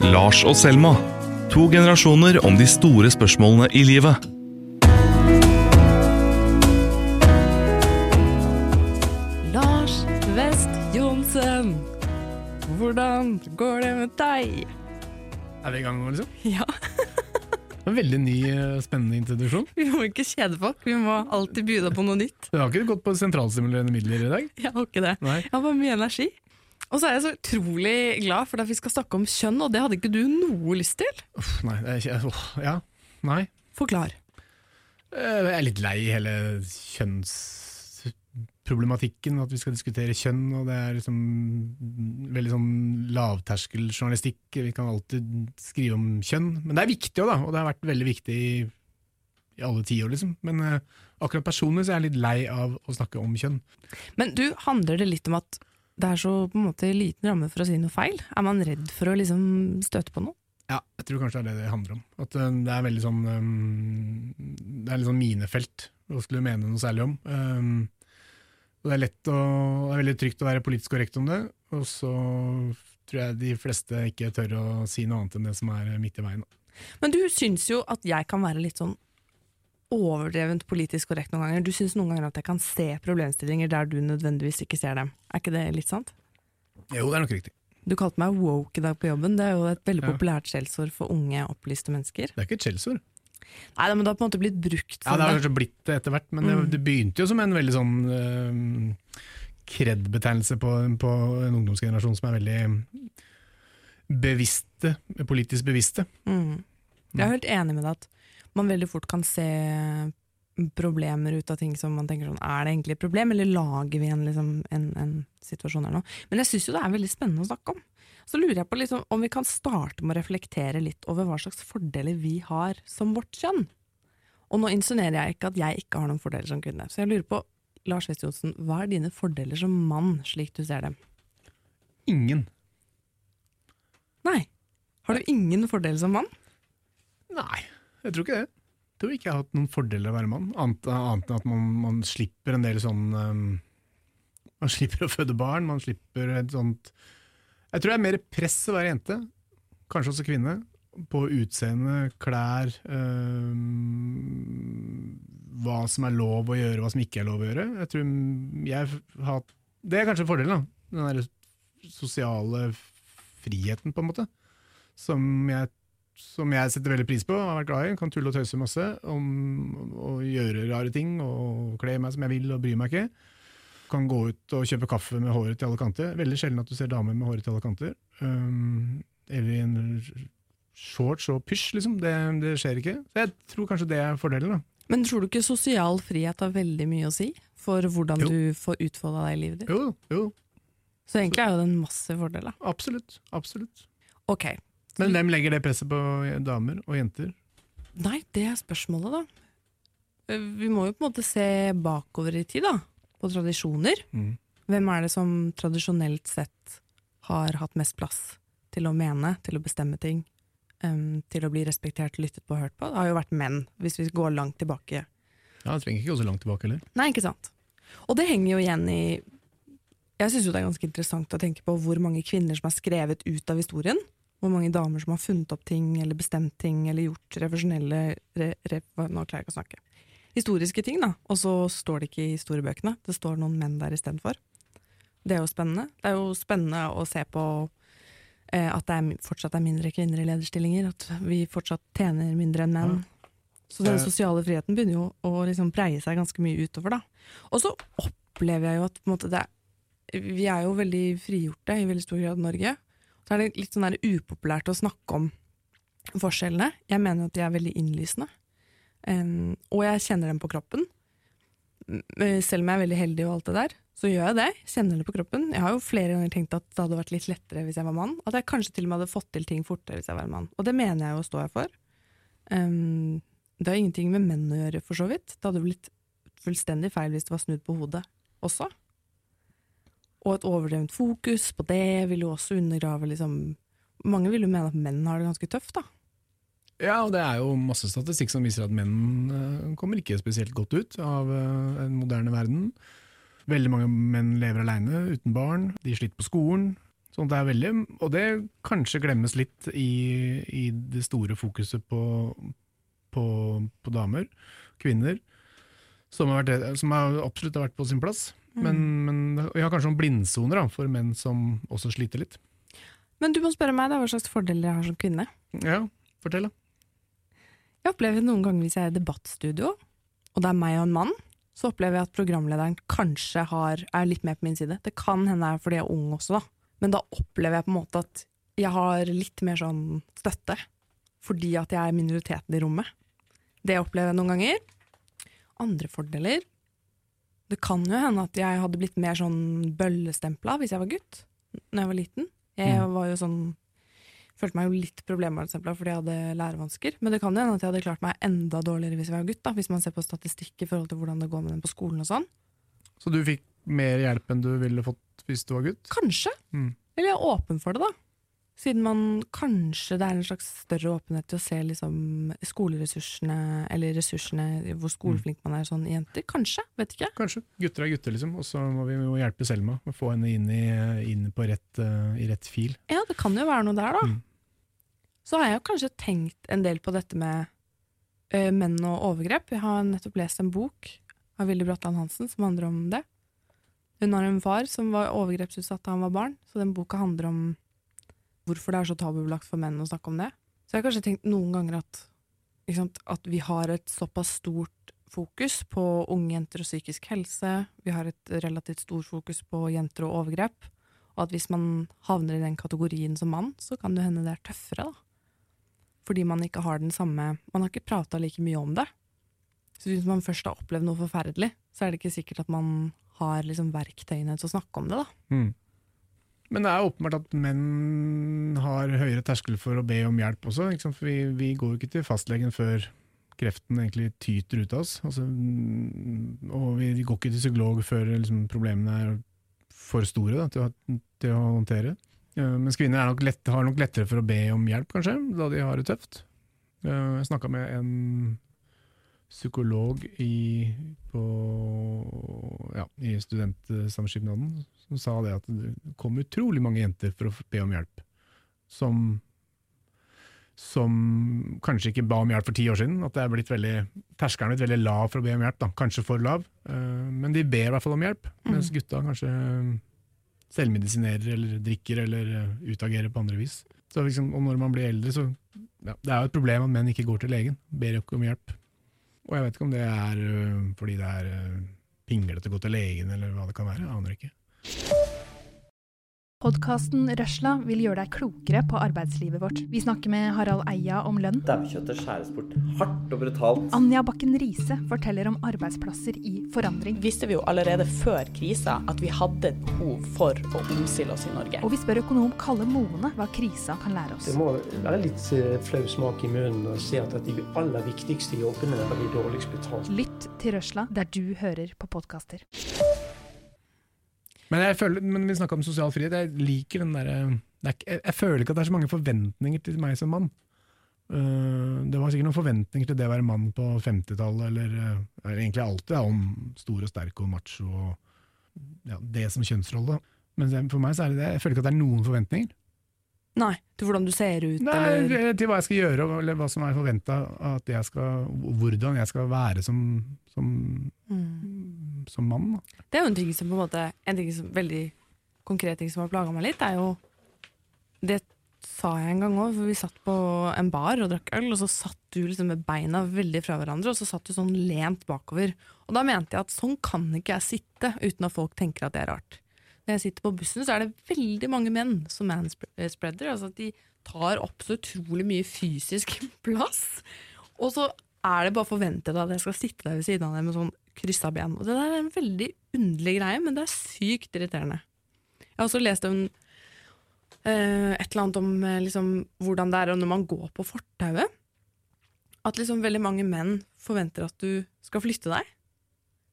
Lars og Selma. To generasjoner om de store spørsmålene i livet. Lars West Johnsen, hvordan går det med deg? Er vi i gang nå, liksom? Ja, En veldig ny, eh, spennende introduksjon. Vi må ikke kjede folk, vi må alltid by på noe nytt. Du har ikke gått på sentralstimulerende midler i dag? Jeg har ikke det. Nei. Jeg har bare mye energi. Og så er jeg så utrolig glad for at vi skal snakke om kjønn, og det hadde ikke du noe lyst til. Uff, nei, ikke, åh, ja, nei. Forklar. Eh, Jeg er litt lei hele kjønnsproblematikken, at vi skal diskutere kjønn, og det er liksom veldig sånn lavterskeljournalistikk. Vi kan alltid skrive om kjønn, men det er viktig òg, da, og det har vært veldig viktig i, i alle tiår, liksom. Men eh, akkurat personlig så er jeg litt lei av å snakke om kjønn. Men du, handler det litt om at det er så på en måte liten ramme for å si noe feil? Er man redd for å liksom støte på noe? Ja, jeg tror kanskje det er det det handler om. At eh, det er veldig sånn um, Det er litt sånn minefelt å skulle mene noe særlig om. Um, det er lett å, det er veldig trygt å være politisk korrekt om det, og så tror jeg de fleste ikke tør å si noe annet enn det som er midt i veien. Men du syns jo at jeg kan være litt sånn overdrevent politisk korrekt noen ganger. Du syns noen ganger at jeg kan se problemstillinger der du nødvendigvis ikke ser dem. Er ikke det litt sant? Jo, det er nok riktig. Du kalte meg woke i dag på jobben. Det er jo et veldig Ja. populært skjellsord for unge, opplyste mennesker. Det er ikke et skjellsord. Nei, men det har på en måte blitt brukt Ja, det har kanskje blitt det etter hvert, men det, Mm. det begynte jo som en veldig sånn um, kred-betegnelse på, på en ungdomsgenerasjon som er veldig bevisste, politisk bevisste. Mm. Jeg er helt enig med deg at man veldig fort kan se problemer ut av ting som man tenker sånn, er det egentlig et problem, eller lager vi en, liksom, en, en situasjon her nå? Men jeg syns jo det er veldig spennende å snakke om. Så lurer jeg på liksom, om vi kan starte med å reflektere litt over hva slags fordeler vi har som vårt kjønn. Og nå insinuerer jeg ikke at jeg ikke har noen fordeler som kvinne. Så jeg lurer på, Lars West Johnsen, hva er dine fordeler som mann, slik du ser dem? Ingen. Nei. Har du ingen fordeler som mann? Nei, jeg tror ikke det. Jeg tror ikke jeg har hatt noen fordeler av å være mann, annet, annet enn at man, man slipper en del sånn um, Man slipper å føde barn, man slipper et sånt Jeg tror det er mer press å være jente, kanskje også kvinne, på utseende, klær um, Hva som er lov å gjøre, hva som ikke er lov å gjøre. Jeg tror jeg har Det er kanskje fordelen, da. Den der sosiale friheten, på en måte. Som jeg som jeg setter veldig pris på og har vært glad i. Kan tulle og tøyse masse om å gjøre rare ting og kle meg som jeg vil og bry meg ikke. Kan gå ut og kjøpe kaffe med håret til alle kanter. Veldig sjelden at du ser damer med håret til alle kanter. Um, eller i en shorts og pysj, liksom. Det, det skjer ikke. Så jeg tror kanskje det er fordelen. da. Men tror du ikke sosial frihet har veldig mye å si for hvordan Jo. du får utfolda deg i livet ditt? Jo, jo, Så egentlig er jo det en masse fordel. da. absolutt. Absolutt. Ok. Men hvem legger det presset på damer og jenter? Nei, det er spørsmålet, da. Eh, Vi må jo på en måte se bakover i tid, da. På tradisjoner. Mm. Hvem er det som tradisjonelt sett har hatt mest plass til å mene, til å bestemme ting? Um, til å bli respektert, lyttet på og hørt på? Det har jo vært menn, hvis vi går langt tilbake. Ja, Det trenger ikke gå så langt tilbake heller. Nei, ikke sant. Og det henger jo igjen i Jeg syns jo det er ganske interessant å tenke på hvor mange kvinner som er skrevet ut av historien. Hvor mange damer som har funnet opp ting, eller bestemt ting, eller gjort revisjonelle re, re, Nå klarer jeg ikke å snakke. Historiske ting, da. Og så står det ikke i historiebøkene. Det står noen menn der istedenfor. Det er jo spennende. Det er jo spennende å se på eh, at det er, fortsatt er mindre kvinner i lederstillinger. At vi fortsatt tjener mindre enn menn. Så den Eh. sosiale friheten begynner jo å liksom breie seg ganske mye utover, da. Og så opplever jeg jo at på en måte, det er, vi er jo veldig frigjorte i veldig stor grad i Norge. Så er det litt sånn der upopulært å snakke om forskjellene. Jeg mener at de er veldig innlysende. Um, og jeg kjenner dem på kroppen. Selv om jeg er veldig heldig og alt det der, så gjør jeg det. Kjenner det på kroppen. Jeg har jo flere ganger tenkt at det hadde vært litt lettere hvis jeg var mann. At jeg kanskje til og med hadde fått til ting fortere hvis jeg var mann. Og det mener jeg jo å stå her for. Um, det har ingenting med menn å gjøre, for så vidt. Det hadde blitt fullstendig feil hvis det var snudd på hodet også. Og et overdrevent fokus på det vil jo også undergrave liksom Mange vil jo mene at menn har det ganske tøft, da. Ja, og det er jo masse statistikk som viser at menn eh, kommer ikke spesielt godt ut av den en moderne verden. Veldig mange menn lever alene, uten barn. De sliter på skolen. Sånn det er veldig, og det kanskje glemmes litt i, i det store fokuset på, på, på damer, kvinner, som, har vært, som har absolutt har vært på sin plass. Men, men vi har kanskje noen blindsoner da, for menn som også sliter litt. Men du må spørre meg da, hva slags fordeler jeg har som kvinne. Ja, fortell da. Jeg opplever noen ganger hvis jeg er i debattstudio, og det er meg og en mann, så opplever jeg at programlederen kanskje har, er litt mer på min side. Det kan hende det er fordi jeg er ung også, da. Men da opplever jeg på en måte at jeg har litt mer sånn støtte. Fordi at jeg er minoriteten i rommet. Det opplever jeg noen ganger. Andre fordeler Det kan jo hende at jeg hadde blitt mer sånn bøllestempla hvis jeg var gutt. Når jeg var liten. Jeg var jo sånn Følte meg jo litt problembarnsempla fordi jeg hadde lærevansker. Men det kan jo hende at jeg hadde klart meg enda dårligere hvis jeg var gutt. da Hvis man ser på statistikk i forhold til hvordan det går med den på skolen og sånn. Så du fikk mer hjelp enn du ville fått hvis du var gutt? Kanskje. Mm. Eller jeg er åpen for det, da. Siden man kanskje det er en slags større åpenhet til å se liksom skoleressursene, eller ressursene, hvor skoleflink man er sånn jenter. Kanskje, vet ikke. Kanskje. Gutter er gutter, liksom. Og så må vi jo hjelpe Selma med å få henne inn i, inn på rett, uh, i rett fil. Ja, det kan jo være noe der, da. Mm. Så har jeg jo kanskje tenkt en del på dette med uh, menn og overgrep. Jeg har nettopp lest en bok av Willy Bratland Hansen som handler om det. Hun har en far som var overgrepsutsatt da han var barn, så den boka handler om hvorfor det er så tabubelagt for menn å snakke om det. Så jeg har kanskje tenkt noen ganger at, sant, at vi har et såpass stort fokus på unge jenter og psykisk helse, vi har et relativt stort fokus på jenter og overgrep, og at hvis man havner i den kategorien som mann, så kan det hende det er tøffere, da. Fordi man ikke har den samme Man har ikke prata like mye om det. Så hvis man først har opplevd noe forferdelig, så er det ikke sikkert at man har liksom verktøyene til å snakke om det, da. Mm. Men det er åpenbart at menn har høyere terskel for å be om hjelp også. For vi, vi går jo ikke til fastlegen før kreften egentlig tyter ut av oss. Altså, mm, og vi går ikke til psykolog før liksom, problemene er for store da, til, å, til å håndtere. Mens kvinner er nok lett, har nok lettere for å be om hjelp, kanskje, da de har det tøft. Jeg snakka med en psykolog i, på, ja, i studentsamskipnaden som sa det at det kom utrolig mange jenter for å be om hjelp. Som, som kanskje ikke ba om hjelp for ti år siden. At det er blitt veldig, terskelen er blitt veldig lav for å be om hjelp. Da. Kanskje for lav, eh, men de ber i hvert fall om hjelp. Mens gutta kanskje selvmedisinerer eller drikker eller eh, utagerer på andre vis. Så liksom, og når man blir eldre, så ja, Det er jo et problem at menn ikke går til legen. Ber ikke om hjelp. Og jeg vet ikke om det er øh, fordi det er øh, pinglete å gå til legen, eller hva det kan være. Jeg aner ikke. Podkasten Røsla vil gjøre deg klokere på arbeidslivet vårt. Vi snakker med Harald Eia om lønn. Daukjøttet skjæres bort hardt og brutalt. Anja Bakken Riise forteller om arbeidsplasser i forandring. visste vi jo allerede før krisa at vi hadde et behov for å omstille oss i Norge. Og vi spør økonom Kalle Moene hva krisa kan lære oss. Det må være litt eh, flau smak i munnen å se at de aller viktigste jobbene er de dårligst betalt. Lytt til Røsla der du hører på podkaster. Men, jeg føler, men vi snakka om sosial frihet. Jeg liker den derre er jeg, jeg føler ikke at det er så mange forventninger til meg som mann. Uh, det var sikkert noen forventninger til det å være mann på 50-tallet, eller, uh, egentlig alltid, ja, om stor og sterk og macho og ja, det som kjønnsrolle. Men for meg så er det det. Jeg føler ikke at det er noen forventninger. Nei, til hvordan du ser ut, Nei, eller til hva jeg skal gjøre, eller hva som er forventa Hvordan jeg skal være som, som, mm. Som mann. Da. Det er jo en ting som på en måte En ting som, veldig konkret ting som har plaga meg litt, er jo Det sa jeg en gang òg, for vi satt på en bar og drakk øl, og så satt du liksom med beina veldig fra hverandre, og så satt du sånn lent bakover. Og da mente jeg at sånn kan ikke jeg sitte uten at folk tenker at det er rart. Når jeg sitter på bussen, så er det veldig mange menn som manspreader. Altså at de tar opp så utrolig mye fysisk plass. Og så er det bare forventet at jeg skal sitte der ved siden av dem med sånn kryssa ben. Og det der er en veldig underlig greie, men det er sykt irriterende. Jeg har også lest en, eh, et eller annet om eh, liksom, hvordan det er når man går på fortauet. At liksom veldig mange menn forventer at du skal flytte deg.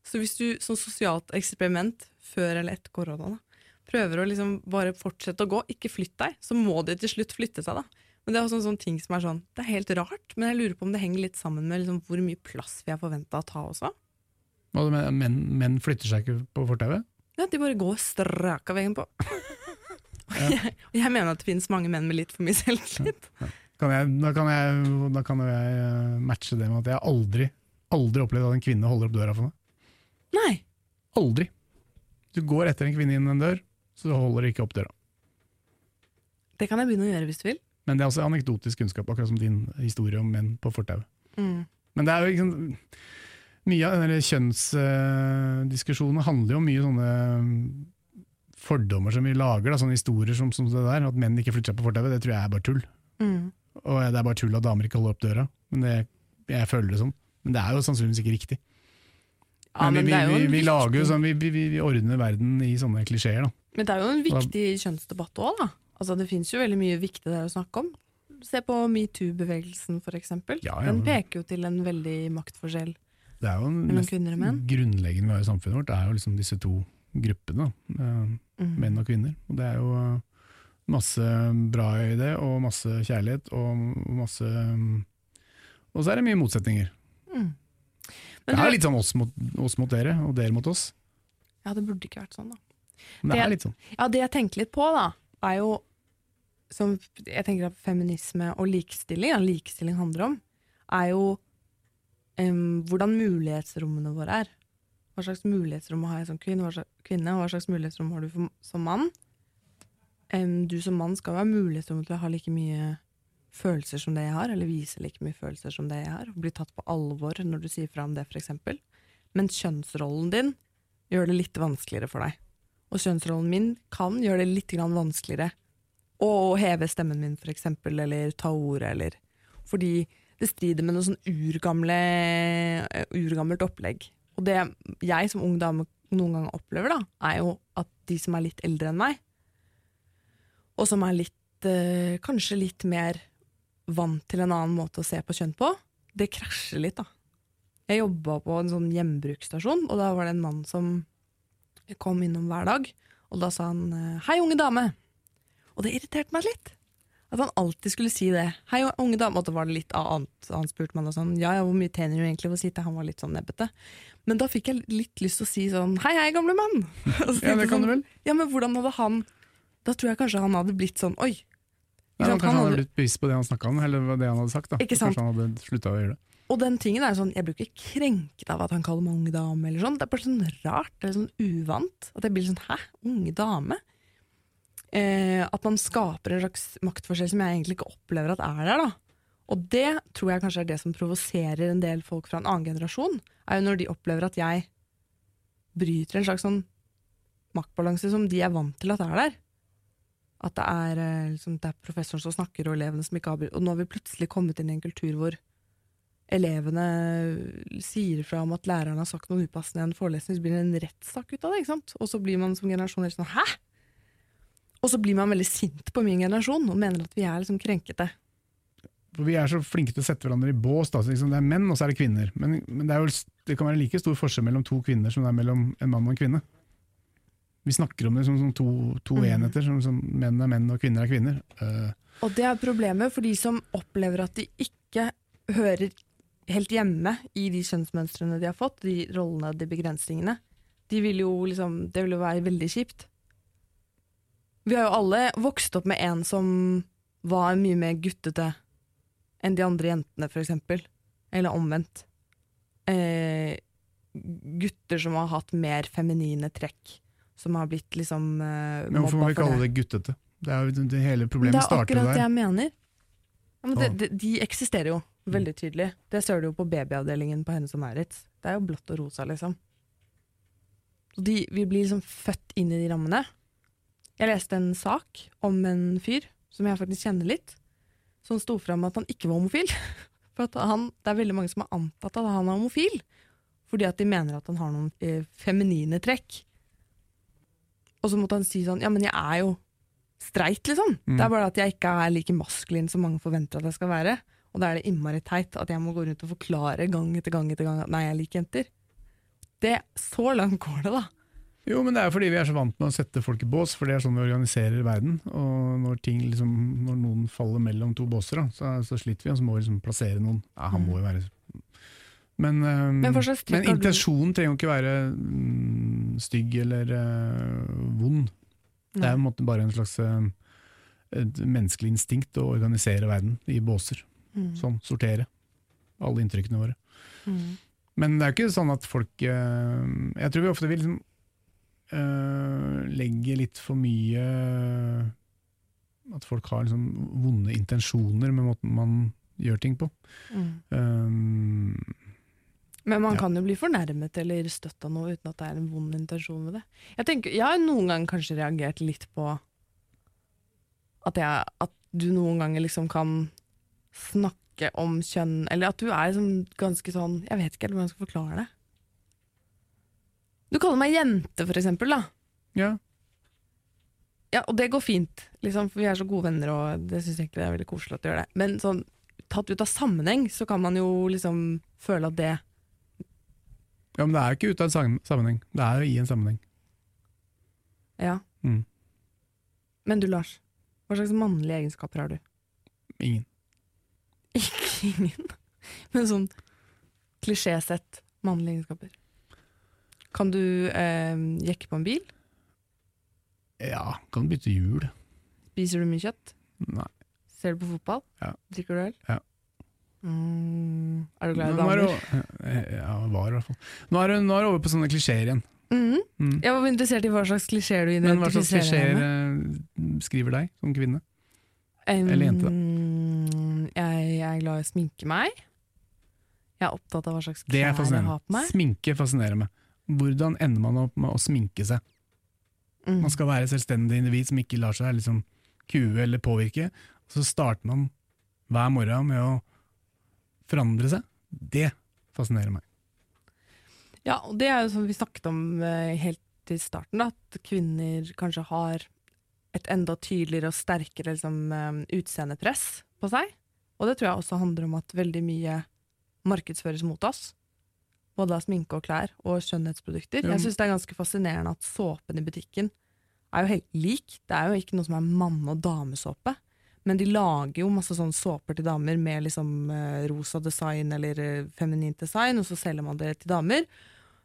Så hvis du som sosialt eksperiment før eller etter korona da, prøver å liksom bare fortsette å gå, ikke flytt deg, så må de til slutt flytte seg. da. Men Det er også en sånn ting som er sånn, det er helt rart, men jeg lurer på om det henger litt sammen med liksom hvor mye plass vi er forventa å ta også. Men- Menn, flytter seg ikke på fortauet? Ja, De bare går straka veien på. Og jeg mener at det finnes mange menn med litt for mye selvtillit. Ja, ja. da, kan jeg, da kan jeg eh, matche det med at jeg aldri, aldri opplevd at en kvinne holder opp døra for meg. Nei. Aldri. Du går etter en kvinne inn en dør, så du holder ikke opp døra. Det kan jeg begynne å gjøre hvis du vil. Men det er også anekdotisk kunnskap, akkurat som din historie om menn på fortauet. Mm. Men det er jo liksom Mye av denne kjønnsdiskusjonen handler jo om mye sånne mm, fordommer som vi lager, da, sånne historier som, som det der. At menn ikke flytter seg på fortauet, det tror jeg er bare tull. Mm. Og det er bare tull at damer ikke holder opp døra. Men det, jeg føler det sånn. Men det er jo sannsynligvis ikke riktig. Ja, men men vi, er jo vi, vi, vi lager jo sånn, vi, vi, vi vi ordner verden i sånne klisjeer, da. Men det er jo en viktig kjønnsdebatt òg, da. Altså, det fins jo veldig mye viktig der å snakke om. Se på metoo-bevegelsen, for eksempel. Ja, ja. Den peker jo til en veldig maktforskjell Det er jo en grunnleggende i samfunnet vårt, det er jo liksom disse to gruppene. Eh, Mm. menn og kvinner. Og det er jo eh, masse bra i det, og masse kjærlighet, og masse mm, Og så er det mye motsetninger. Mm. Det er litt sånn oss mot, oss mot dere, og dere mot oss. Ja, det burde ikke vært sånn, da. Men det Det- er litt sånn. Ja, det jeg tenker litt på, da, er jo som jeg tenker at feminisme og likestilling, ja, likestilling handler om, er jo em, hvordan mulighetsrommene våre er. Hva slags mulighetsrom har jeg som kvinne, hva slags, kvinne, hva slags mulighetsrom har du for, som mann? Um, du som mann skal jo ha mulighetsrom til å ha like mye følelser som det jeg har, eller vise like mye følelser som det jeg har, bli tatt på alvor når du sier fra om det, f.eks. Men kjønnsrollen din gjør det litt vanskeligere for deg. Og kjønnsrollen min kan gjøre det litt vanskeligere å heve stemmen min, eksempel, eller ta ordet, eller Fordi det strider med noe sånn urgamle, eh, urgammelt opplegg. Og det jeg som ung dame noen ganger opplever, da, er jo at de som er litt eldre enn meg, og som er litt eh, kanskje litt mer vant til en annen måte å se på kjønn på, det krasjer litt, da. Jeg jobba på en sånn hjembruksstasjon, og da var det en mann som kom innom hver dag, og da sa han eh, 'hei, unge dame'. Og det irriterte meg litt. At han alltid skulle si det. 'Hei, unge dame', og det var litt annet. Han spurte meg da sånn 'ja, ja, hvor mye tjener du egentlig for å det? Han var litt sånn nebbete. Men da fikk jeg litt lyst til å si sånn 'hei, hei, gamle mann'. Så Ja, det kan sånn, du vel? Ja, men hvordan hadde han Da tror jeg kanskje han hadde blitt sånn 'oi'. Ja, kanskje han hadde blitt bevisst på det han snakka om, eller det han hadde sagt. da. Ikke? Kanskje han hadde slutta å gjøre det. Og den tingen er sånn, Jeg blir ikke krenket av at han kaller meg unge dame. eller sånn. Det er bare sånn rart, det er sånn uvant. At jeg blir sånn 'hæ, unge dame'? Eh, at man skaper en slags maktforskjell som jeg egentlig ikke opplever at er der. da. Og det tror jeg kanskje er det som provoserer en del folk fra en annen generasjon. er jo Når de opplever at jeg bryter en slags sånn maktbalanse som de er vant til at er der. At det er, eh, liksom, det er professoren som snakker, og elevene som ikke avbryter. Og nå har vi plutselig kommet inn i en kultur hvor elevene sier fra om at læreren har sagt noe upassende i en forelesning, så blir det en rettssak ut av det. ikke sant? Og så blir man som generasjon helt sånn Hæ?! Og så blir man veldig sint på min generasjon og mener at vi er liksom krenkete. For Vi er så flinke til å sette hverandre i bås. Da. Så liksom det er menn, og så er det kvinner. Men, men det, er jo, det kan være like stor forskjell mellom to kvinner som det er mellom en mann og en kvinne. Vi snakker om det som, som to, to mm. enheter. Som, som menn er menn og kvinner er kvinner. Uh. Og det er problemet for de som opplever at de ikke hører helt hjemme i de kjønnsmønstrene de har fått, de rollene, de begrensningene. De vil jo liksom, det vil jo være veldig kjipt. Vi har jo alle vokst opp med en som var mye mer guttete enn de andre jentene, for eksempel. Eller omvendt. Eh, gutter som har hatt mer feminine trekk. Som har blitt liksom eh, men hvorfor må vi kalle det guttete? Det er jo det, hele problemet starter der. det er akkurat det jeg mener. Ja, men det, det, de eksisterer jo veldig tydelig. Det ser du jo på babyavdelingen på Hennes og Maurits. Det er jo blått og rosa, liksom. De, vi blir liksom født inn i de rammene. Jeg leste en sak om en fyr som jeg faktisk kjenner litt, som sto fram at han ikke var homofil. For at han, det er veldig mange som har antatt at han er homofil, fordi at de mener at han har noen eh, feminine trekk. Og så måtte han si sånn Ja, men jeg er jo streit, liksom. Mm. Det er bare at jeg ikke er like maskulin som mange forventer at jeg skal være. Og da er det innmari teit at jeg må gå rundt og forklare gang etter gang etter gang at nei, jeg liker jenter. Det, så langt går det, da. Jo, men det er fordi vi er så vant med å sette folk i bås, for det er sånn vi organiserer verden. Og når, ting liksom, når noen faller mellom to båser, da, så, så sliter vi, og så må vi liksom plassere noen. Ja, han må jo være Men, eh, Men men intensjonen trenger jo ikke være mm, stygg eller uh, vond. Det er en måte bare en slags eh, et menneskelig instinkt å organisere verden i båser. Mm. Sånn, sortere alle inntrykkene våre. Mm. Men det er jo ikke sånn at folk eh, Jeg tror vi ofte vil liksom, eh, legge litt for mye At folk har liksom vonde intensjoner med måten man gjør ting på. Mm. Um, Men man Ja. kan jo bli fornærmet eller støtt av noe uten at det er en vond intensjon med det. Jeg, tenker, jeg har noen ganger kanskje reagert litt på at, jeg, at du noen ganger liksom kan snakke om kjønn, eller at du er liksom ganske sånn Jeg vet ikke helt hvordan jeg skal forklare det. Du kaller meg jente, for eksempel, da. ja, Ja, og det går fint, liksom, for vi er så gode venner, og det syns jeg det er veldig koselig at du gjør det. Men sånn, tatt ut av sammenheng, så kan man jo liksom føle at det ja, men det er jo ikke ute av en sammenheng. Det er jo i en sammenheng. Ja. Mm. Men du, Lars, hva slags mannlige egenskaper har du? Ingen. Ikke ingen, men sånn klisjésett mannlige egenskaper. Kan du eh, jekke på en bil? Ja, kan bytte hjul. Spiser du mye kjøtt? Nei. Ser du på fotball? Ja. Drikker du øl? Ja. Mm, er du glad i er damer? Ja, var i hvert fall. Nå er er det over på sånne klisjeer igjen. Mhm. Mm. Jeg var interessert i hva slags klisjeer du Men hva slags identifiserer klisjeer eh, skriver deg som kvinne? Um, eller jente, Jeg, jeg er glad i å sminke meg. Jeg er opptatt av hva slags klær jeg har på meg. Sminke fascinerer meg. Hvordan ender man opp med å sminke seg? Mm. Man skal være selvstendig individ som ikke lar seg liksom kue eller påvirke. Og så starter man hver morgen med å forandre seg. Det fascinerer meg. Ja, og det er jo som vi snakket om eh, helt i starten, da, at kvinner kanskje har et enda tydeligere og sterkere liksom, eh, utseendepress på seg. Og det tror jeg også handler om at veldig mye markedsføres mot oss. Både av sminke og klær og skjønnhetsprodukter. Jo. Jeg syns det er ganske fascinerende at såpen i butikken er jo helt lik. Det er jo ikke noe som er manne- og damesåpe. Men de lager jo masse sånne såper til damer med liksom eh, rosa design eller eh, feminint design, og så selger man det til damer.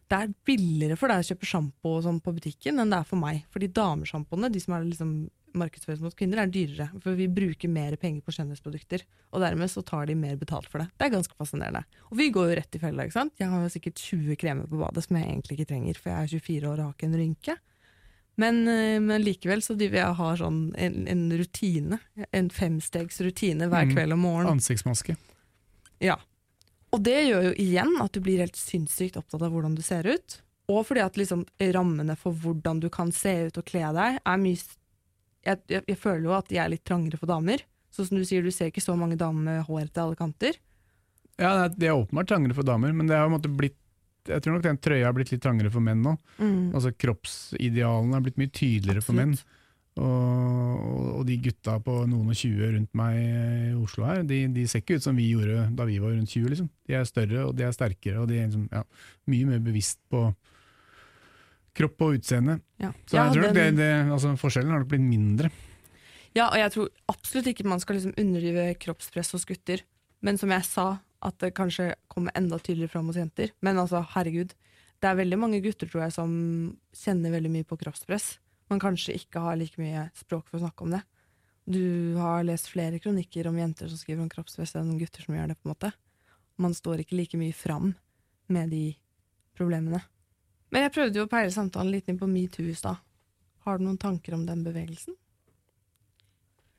Det er billigere for deg å kjøpe sjampo sånn på butikken enn det er for meg. Fordi damesjampoene, de som er liksom markedsføres mot kvinner, er dyrere. For vi bruker mer penger på skjønnhetsprodukter. Og dermed så tar de mer betalt for det. Det er ganske fascinerende. Og vi går jo rett i fella, ikke sant. Jeg har jo sikkert 20 kremer på badet som jeg egentlig ikke trenger, for jeg er 24 år og har ikke en rynke. Men, eh, men likevel så driver jeg og har sånn en, en rutine, en femstegs rutine hver Mm. kveld og morgen. Ansiktsmaske. Ja. Og det gjør jo igjen at du blir helt sinnssykt opptatt av hvordan du ser ut. Og fordi at liksom rammene for hvordan du kan se ut og kle deg, er mye jeg, jeg, jeg føler jo at de er litt trangere for damer. Sånn som du sier, du ser ikke så mange damer med hår til alle kanter. Ja, det er- åpenbart trangere for damer, men det har blitt jeg tror nok den trøya har blitt litt trangere for menn nå. Altså Kroppsidealene har blitt mye tydeligere for menn. Og, og de gutta på noen og tjue rundt meg i Oslo her, de, de ser ikke ut som vi gjorde da vi var rundt 20. Liksom. De er større og de er sterkere og de er liksom, ja, mye mer bevisst på kropp og utseende. Ja. Så jeg tror den... det, det, altså, forskjellen har nok blitt mindre. Ja, og jeg tror absolutt ikke man skal liksom underdrive kroppspress hos gutter. Men som jeg sa, at det kanskje kommer enda tydeligere fram hos jenter. Men altså, herregud. Det er veldig mange gutter tror jeg, som kjenner veldig mye på kroppspress, men kanskje ikke har like mye språk for å snakke om det. Du har lest flere kronikker om jenter som skriver om kroppspress enn gutter som gjør det. på en måte. Man står ikke like mye fram med de problemene. Men jeg prøvde jo å peile samtalen litt inn på metoo i stad. Har du noen tanker om den bevegelsen?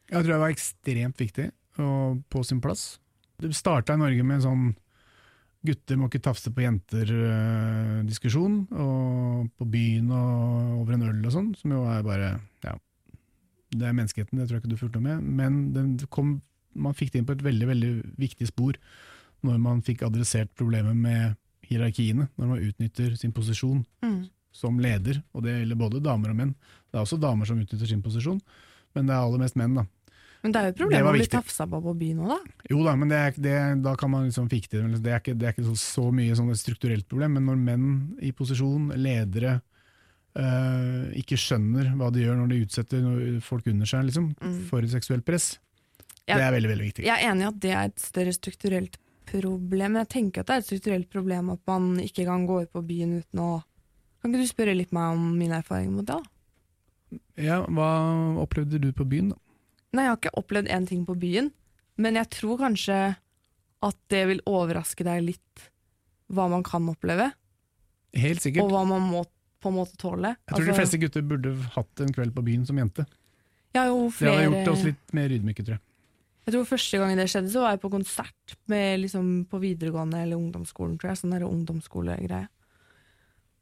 Jeg tror det var ekstremt viktig og på sin plass. Det starta i Norge med en sånn gutter må ikke tafse på jenter-diskusjon, og på byen og over en øl og sånn, som jo er bare ja, det er menneskeheten, det tror jeg ikke du fulgte med, men kom, man fikk det inn på et veldig veldig viktig spor når man fikk adressert problemet med hierarkiene, når man utnytter sin posisjon Mm. som leder, og det gjelder både damer og menn. Det er også damer som utnytter sin posisjon, men det er aller mest menn, da. Men det er jo et problem å bli tafsa på på byen òg, da. Jo da, men det er, det, da kan man liksom fikse det. Det er ikke, det er ikke så, så mye sånn et strukturelt problem, men når menn i posisjon, ledere, øh, ikke skjønner hva de gjør når de utsetter folk under seg liksom, Mm. for et seksuelt press, jeg, det er veldig veldig viktig. Jeg er enig i at det er et større strukturelt problem, men jeg tenker at det er et strukturelt problem at man ikke kan gå ut på byen uten å Kan ikke du spørre litt meg om min erfaring mot det? da? Ja, hva opplevde du på byen, da? Nei, jeg har ikke opplevd én ting på byen, men jeg tror kanskje at det vil overraske deg litt hva man kan oppleve, Helt sikkert. og hva man må på en måte tåle. Jeg tror de Altså, fleste gutter burde hatt en kveld på byen som jente. Ja, har flere... Det hadde gjort oss litt mer ydmyke, tror jeg. Jeg tror Første gang det skjedde, så var jeg på konsert med, liksom, på videregående eller ungdomsskolen. tror jeg, Sånn der ungdomsskolegreie.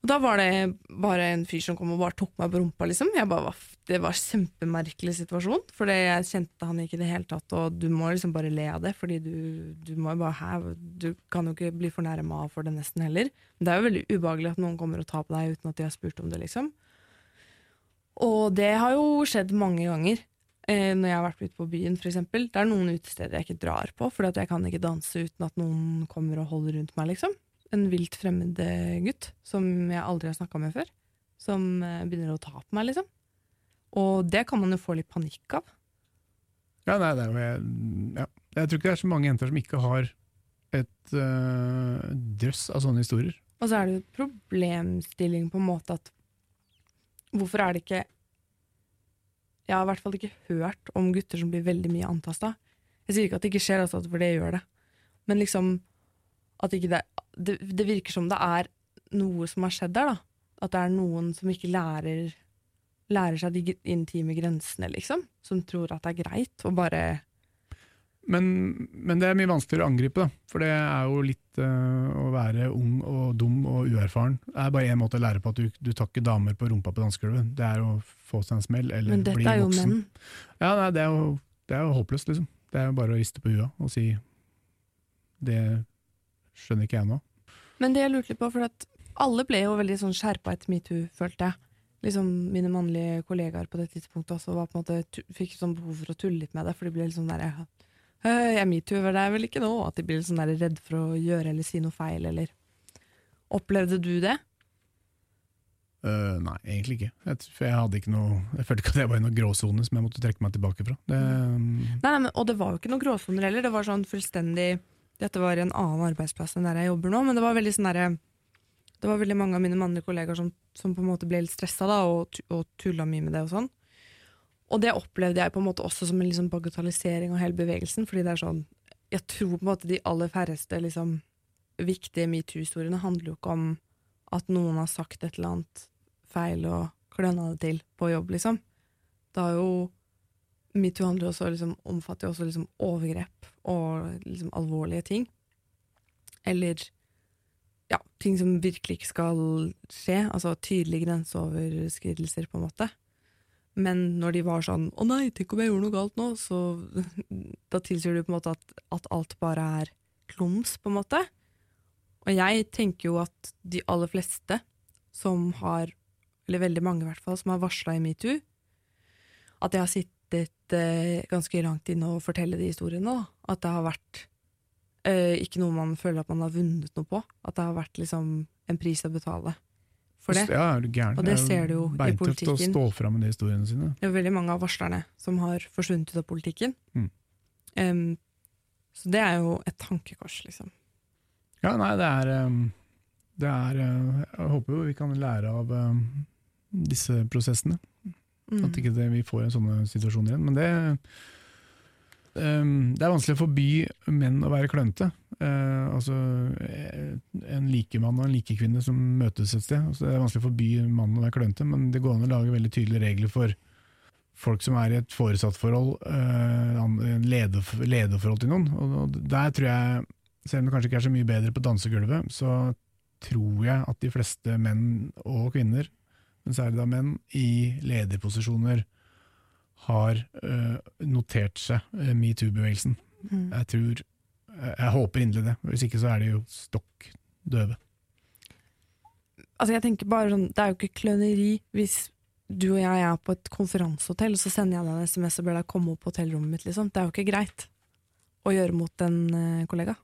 Og Da var det bare en fyr som kom og bare tok meg på rumpa. liksom. Var Det var en kjempemerkelig situasjon, for jeg kjente han ikke i det hele tatt. Og du må liksom bare le av det, fordi du, du bare Du kan jo ikke bli fornærma for det nesten heller. Men det er jo veldig ubehagelig at noen kommer og tar på deg uten at de har spurt om det, liksom. Og det har jo skjedd mange ganger eh, når jeg har vært ute på byen, eksempel. Det er noen utesteder jeg ikke drar på, for jeg kan ikke danse uten at noen kommer og holder rundt meg, liksom. En vilt fremmed eh, gutt som jeg aldri har snakka med før. Som eh, begynner å ta på meg, liksom. Og det kan man jo få litt panikk av. Ja, nei, det er jo ja. Jeg tror ikke det er så mange jenter som ikke har et øh, drøss av sånne historier. Og så er det jo problemstilling på en måte at Hvorfor er det ikke Jeg har i hvert fall ikke hørt om gutter som blir veldig mye antasta. Jeg sier ikke at det ikke skjer, altså, for det gjør det. Men liksom at ikke det, det Det virker som det er noe som har skjedd der, da. At det er noen som ikke lærer Lærer seg de intime grensene, liksom. Som tror at det er greit å bare Men, men det er mye vanskeligere å angripe, da. For det er jo litt uh, å være ung og dum og uerfaren. Det er bare én måte å lære på at du, du tar ikke damer på rumpa på dansegulvet. Det er å få seg en smell eller Men bli dette er jo voksen. menn. Ja, nei, det, er jo, det er jo håpløst, liksom. Det er jo bare å riste på huet og si Det skjønner ikke jeg nå. Men det jeg lurte litt på, for at alle ble jo veldig sånn skjerpa etter metoo, følte jeg. Liksom Mine mannlige kollegaer på det tidspunktet også var på en måte, fikk sånn behov for å tulle litt med det, for de ble litt sånn der «Øh, Jeg metoo-er deg vel ikke nå? At de blir sånn redd for å gjøre eller si noe feil, eller Opplevde du det? Uh, nei, egentlig ikke. Jeg, jeg noe Jeg følte ikke at jeg var i noen gråsone som jeg måtte trekke meg tilbake fra. Det, Nei, nei, men, Og det var jo ikke noen gråsoner heller. Det var sånn fullstendig Dette var en annen arbeidsplass enn der jeg jobber nå, men det var veldig sånn derre Det var veldig mange av mine mannlige kollegaer som, som på en måte ble litt stressa da, og, og tulla mye med det og sånn. Og det opplevde jeg på en måte også som en liksom bagatellisering av hele bevegelsen, fordi det er sånn Jeg tror på en måte de aller færreste liksom viktige metoo-historiene handler jo ikke om at noen har sagt et eller annet feil og kløna det til på jobb, liksom. Det har jo Metoo handler også liksom, omfatter jo også liksom overgrep og liksom alvorlige ting. Eller ja, ting som virkelig ikke skal skje. Altså tydelige grenseoverskridelser, på en måte. Men når de var sånn 'Å nei, tenk om jeg gjorde noe galt nå', så da tilsier du på en måte at, at alt bare er klums, på en måte. Og jeg tenker jo at de aller fleste som har, eller veldig mange i hvert fall, som har varsla i metoo, at jeg har sittet eh, ganske langt inne og fortelle de historiene. Da. At det har vært eh, ikke noe man føler at man har vunnet noe på. At det har vært liksom en pris å betale for det. Ja, er du gæren. Og det er ser du jo i beintøft å politikken. stå fram med de historiene sine. Det er veldig mange av varslerne som har forsvunnet ut av politikken. Mm. Um, så det er jo et tankekors, liksom. Ja, nei, det er, um, det er uh, Jeg håper jo vi kan lære av um, disse prosessene. Mm. At ikke det, vi får en sånne situasjoner igjen. Men det, det er vanskelig å forby menn å være klønete. Eh, altså eh, en likemann og en likekvinne som møtes et sted. Altså, det er vanskelig å forby mannen å være klønete, men det går an å lage veldig tydelige regler for folk som er i et foresattforhold, uh, leder, lederforhold til noen. Og der tror jeg, selv om det kanskje ikke er så mye bedre på dansegulvet, så tror jeg at de fleste menn og kvinner men særlig da menn, i lederposisjoner har øh, notert seg øh, metoo-bevegelsen. Mm. Jeg tror jeg, jeg håper inderlig det, hvis ikke så er de jo stokk døve. Altså jeg tenker bare sånn, Det er jo ikke kløneri hvis du og jeg er på et konferansehotell, og så sender jeg deg en SMS og ber deg komme opp på hotellrommet mitt. Liksom. Det er jo ikke greit å gjøre mot en eh, kollega.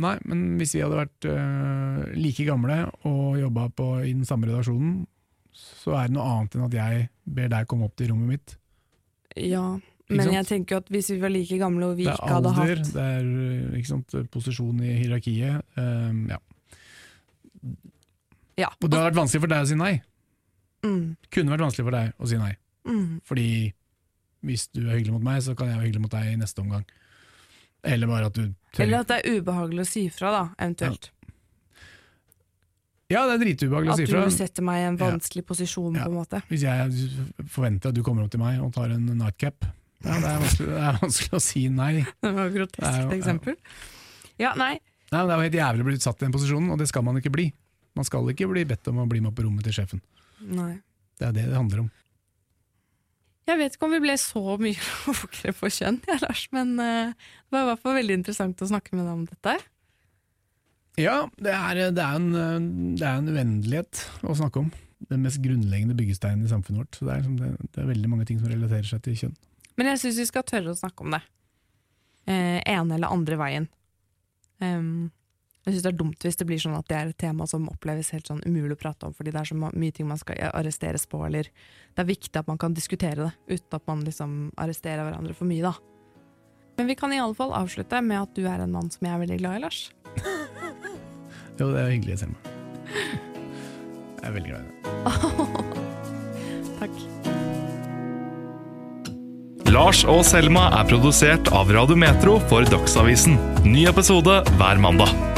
Nei, men hvis vi hadde vært uh, like gamle og jobba i den samme redaksjonen, så er det noe annet enn at jeg ber deg komme opp til rommet mitt. Ja, men jeg tenker jo at hvis vi var like gamle og vi det er hadde alder, hatt det er øh, ikke sant, posisjon i hierarkiet. Um, ja. Ja, Og det har vært vanskelig for deg å si nei. Mm. Kunne vært vanskelig for deg å si nei. Mm. Fordi hvis du er hyggelig mot meg, så kan jeg være hyggelig mot deg i neste omgang. Eller bare at du tør. Eller at det er ubehagelig å si fra, da, eventuelt. Ja, det er dritubehagelig å At si fra. du setter meg i en Ja. vanskelig posisjon, Ja. på en måte. Hvis jeg forventer at du kommer opp til meg og tar en nightcap, ja, det, er det er vanskelig å si nei. Det var et grotesk eksempel. Ja, nei. Nei, Det er jo helt jævlig å bli satt i den posisjonen, og det skal man ikke bli. Man skal ikke bli bedt om å bli med på rommet til sjefen. nei. Det er det det handler om. Jeg vet ikke om vi ble så mye klokere på kjønn, ja, Lars, men uh, det var i hvert fall veldig interessant å snakke med deg om dette. Ja, det er, det er, en, det er en uendelighet å snakke om. Den mest grunnleggende byggesteinen i samfunnet vårt. Så det er, liksom, det, er veldig mange ting som relaterer seg til kjønn. Men jeg syns vi skal tørre å snakke om det. Eh, ene eller andre veien. Um, jeg syns det er dumt hvis det blir sånn at det er et tema som oppleves helt sånn umulig å prate om, fordi det er så mye ting man skal arresteres på, eller Det er viktig at man kan diskutere det, uten at man liksom arresterer hverandre for mye, da. Men vi kan i alle fall avslutte med at du er en mann som jeg er veldig glad i, Lars. Jo, det er hyggelig, Selma. Jeg er veldig glad i deg. Takk. Lars og Selma er produsert av Radio Metro for Dagsavisen. Ny episode hver mandag.